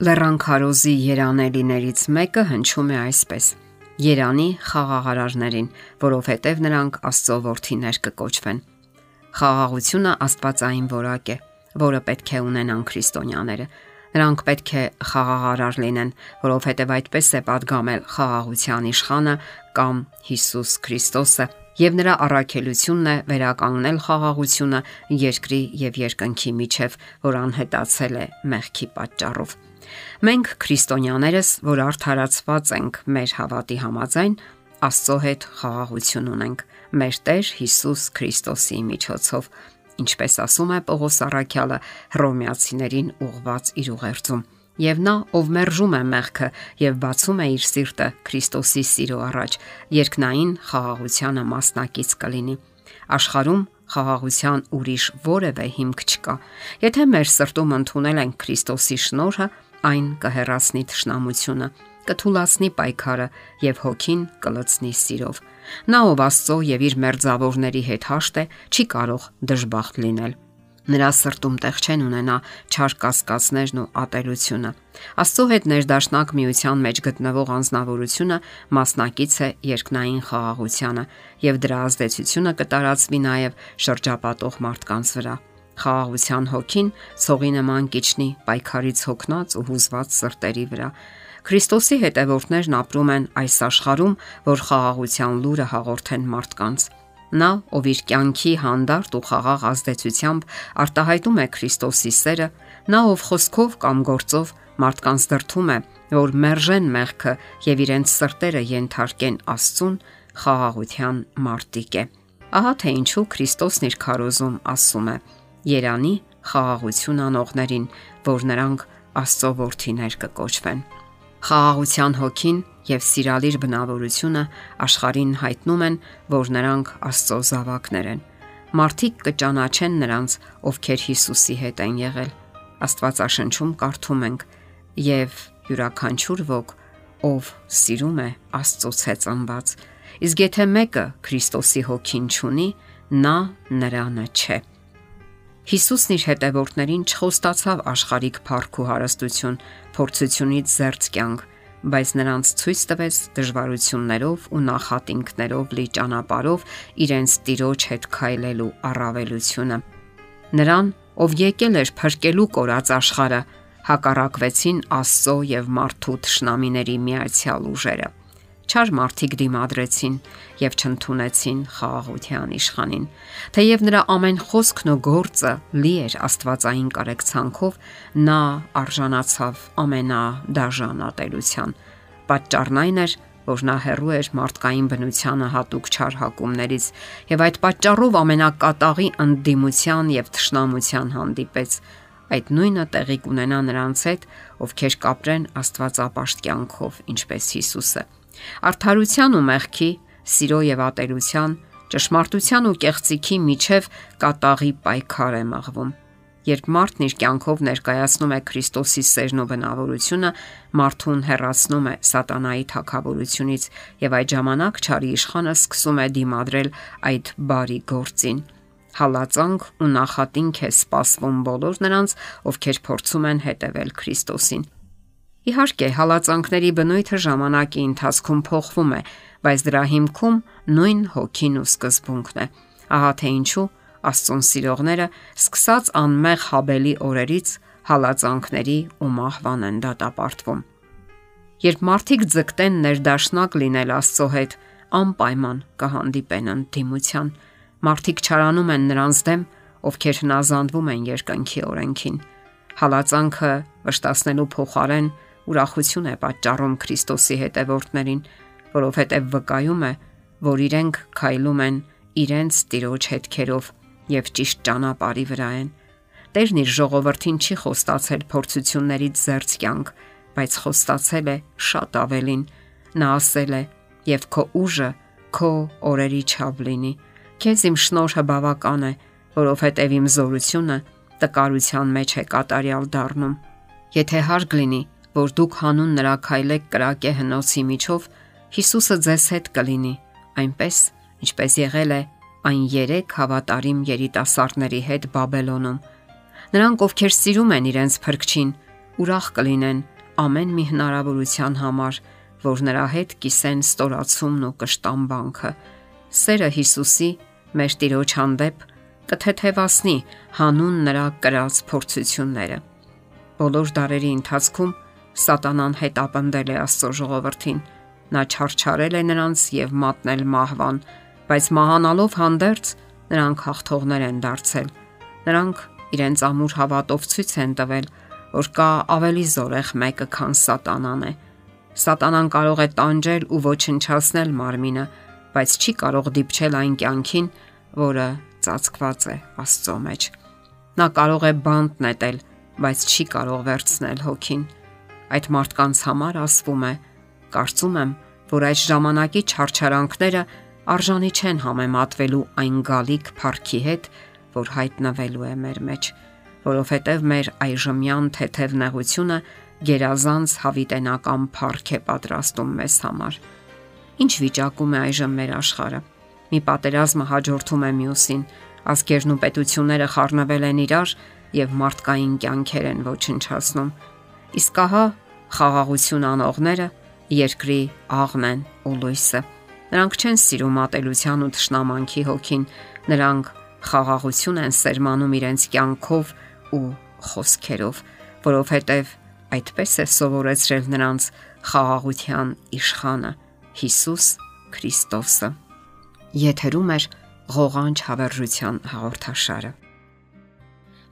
Լեռան քարոզի երանելիներից մեկը հնչում է այսպես. Երանի խաղաղարարներին, որովհետև նրանք Աստծո որդիներ կկոչվեն։ Խաղաղությունը Աստվածային ворակ է, որը պետք է ունենան քրիստոնյաները։ Նրանք պետք է խաղաղարար լինեն, որովհետև այդպես է падգամել խաղաղության իշխանը կամ Հիսուս Քրիստոսը, եւ նրա առաքելությունն է վերականգնել խաղաղությունը երկրի եւ երկնքի միջև, որ անհետացել է մեղքի պատճառով։ Մենք քրիստոնյաներս, որ արդարացված ենք մեր հավատի համաձայն, Աստծո հետ խաղաղություն ունենք մեր Տեր Հիսուս Քրիստոսի միջոցով, ինչպես ասում է Պողոս Առաքյալը Հռոմեացիներին ուղված իր ուղերձում։ Եվ նա, ով մերժում է մեղքը եւ բացում է իր սիրտը Քրիստոսի սիրո առաջ, երկնային խաղաղությանը մասնակից կլինի։ Աշխարում խաղաղության ուրիշ որևէ հիմք չկա։ Եթե մեր սրտում ընդունել ենք Քրիստոսի շնորհը, այն կհեռացնի թշնամությունը, կթուլացնի պայքարը եւ հոգին կլցնի սիրով։ Նա ով Աստծո եւ իր մերձավորների հետ հաշտ է, չի կարող դժբախտ լինել։ Նրա սրտում տեղ չեն ունենա չար կասկածներն ու ատելությունը։ Աստծո հետ ներդաշնակ միության մեջ գտնվող անznավորությունը մասնակից է երկնային խաղաղությանը եւ դրա ազդեցությունը կտարածվի նաեւ շրջապատող մարդկանց վրա խաղաղության հոգին ցողի նման կիչնի պայքարից հոգնած ու հուզված սրտերի վրա։ Քրիստոսի հետևորդներն ապրում են այս աշխարհում, որ խաղաղության լուրը հաղորդեն մարդկանց։ Նա, ով իր կյանքի հանդարտ ու խաղաղ ազդեցությամբ արտահայտում է Քրիստոսի սերը, նա ով խոսքով կամ գործով մարդկանց դրթում է, որ մերժեն մեղքը եւ իրենց սրտերը ենթարկեն Աստծուն, խաղաղության մարտիկ է։ Ահա թե ինչու Քրիստոսն իր քարոզում ասում է. Երանի խաղաղություն անողներին, որ նրանք Աստծո որդիներ կկոչվեն։ Խաղաղության հոգին եւ սիրալիր բնավորությունը աշխարհին հայտնում են, որ նրանք Աստծո զավակներ են։ Մարդիկ կճանաչեն նրանց, ովքեր Հիսուսի հետ են եղել։ Աստվածաշնչում կարդում ենք. եւ յուրաքանչյուր ոք, ով սիրում է Աստծոց է ծնված։ Իսկ եթե մեկը Քրիստոսի հոգին չունի, նա նրանը չէ։ Հիսուսն իր հետևորդներին չխոստացավ աշխարհիկ փառք ու հարստություն, փորձությունից զերծ կյանք, բայց նրանց ցույց տվեց դժվարություններով ու նախատինքներով լի ճանապարով իրենց տիրոջ հետ քայլելու առավելությունը։ Նրան, ով եկել էր փրկելու կորած աշխարը, հակառակվեցին Աստծո եւ մարդու ճշնամիների միացյալ ուժերը չար մարդիկ դիմադրեցին եւ չընդունեցին խաղաղության իշխանին։ Թեև նրա ամեն խոսքն ու գործը լի էր աստվածային կարեկցանքով, նա արժանացավ ամենադաժան ատելության։ Պատճառն այն էր, որ նա հերու էր մարդկային բնությանը հատուկ չար հակումներից եւ այդ պատճառով ամենակատաղի ընդդիմության եւ թշնամության հանդիպեց այդ նույնը տեղի կունենա նրանց հետ, ովքեր կապրեն Աստվածապաշտ կյանքով, ինչպես Հիսուսը։ Արդարության ու մեղքի, սիրո եւ ատելության, ճշմարտության ու կեղծիքի միջև կատաղի պայքար է մղվում։ Երբ մարդն իր կյանքով ներկայացնում է Քրիստոսի սերն ու բնավորությունը, մարդուն հեռացնում է սատանայի թակավորությունից եւ այդ ժամանակ ճարի իշխանը սկսում է դիմադրել այդ բարի գործին։ Հալածանք ու նախատինք է սպասվում բոլոր նրանց, ովքեր փորձում են հետևել Քրիստոսին։ Իհարկե, հալածանքների բնույթը ժամանակի ընթացքում փոխվում է, բայց դրա հիմքում նույն հոգին ու սկզբունքն է։ Ահա թե ինչու Աստծուն սիրողները սկսած անմեղ հաբելի օրերից հալածանքների ու մահվան են դատապարտվում։ Երբ մարդիկ ձգտեն ներդաշնակ լինել Աստծո հետ, անպայման կհանդիպեն ընդդիմության։ Մարդիկ չարանում են նրանց դեմ, ովքեր հնազանդվում են երկնքի օրենքին։ Հալածանքը վշտացնելու փոխարեն ուրախություն է պատճառում Քրիստոսի հետևորդներին, որովհետև վկայում է, որ իրենք քայլում են իրենց տիրոջ հետքերով եւ ճիշտ ճանապարհի վրա են։ Տերն իր ժողովրդին չի խոստացել փորձություններից զերծ կյանք, բայց խոստացել է շատ ավելին։ Նա ասել է. «Եվ քո ուժը քո օրերի չափ լինի։ Քեզ իմ շնորհը բավական է, որովհետև իմ զորությունը տկարության մեջ է կատարյալ դառնում։ Եթե հարկ լինի, որ դուք հանուն նրա քայլեք կրակե հնոցի միջով, Հիսուսը ձեզ հետ կլինի, այնպես ինչպես եղել է այն 3 հավատարիմ երիտասարդների հետ Բաբելոնում։ Նրանք, ովքեր սիրում են իրենց փրկչին, ուրախ կլինեն ամեն մի հնարավորության համար, որ նրա հետ կիսեն ստորացումն ու կշտամբանքը։ Սերը Հիսուսի մեր Տիրոջ հանդեպ կթեթևացնի հանուն նրա կրած փորձությունները։ Բոլոր դարերի ընթացքում սատանան հետապնդել է Աստծո ժողովրդին։ Նա չարչարել է նրանց եւ մատնել մահվան, բայց մահանալով հանդերձ նրանք հաղթողներ են դարձել։ Նրանք իրենց ամուր հավատով ցույց են տվել, որ կա ավելի զորեղ մեկը, քան սատանան է։ Սատանան կարող է տանջել ու ոչնչացնել մարմինը, բայց չի կարող դիպչել այն կյանքին, որը ծածկված է Աստծո մեջ։ Նա կարող է բանտ նետել, բայց չի կարող վերցնել հոգին։ Այդ մարդկանց համար ասվում է. կարծում եմ, որ այդ ժամանակի չարչարանքները արժանի չեն համեմատվելու այն գալիք փառքի հետ, որ հայտնվելու է մեր մեջ, որովհետև մեր այժմյան թեթև նեղությունը գերազանց հավիտենական փառք է պատրաստում մեզ համար։ Ինչ վիճակում է այժմ մեր աշխարհը։ Մի պատերազմը հաջորդում է մյուսին, ազգերն ու պետությունները խառնվել են իրար եւ մարդկային կյանքեր են ոչնչացնում։ Իսկ ահա խաղաղություն անողները երկրի աղն են ու լույսը։ Նրանք չեն սիրում ատելության ու թշնամանքի հոգին, նրանք խաղաղություն են սերմանում իրենց կյանքով ու խոսքերով, որովհետև այդպես է սովորեցրել նրանց խաղաղության իշխանը Հիսուս Քրիստոսը։ Եթերում է ղողանջ հավերժության հաղորդաշարը։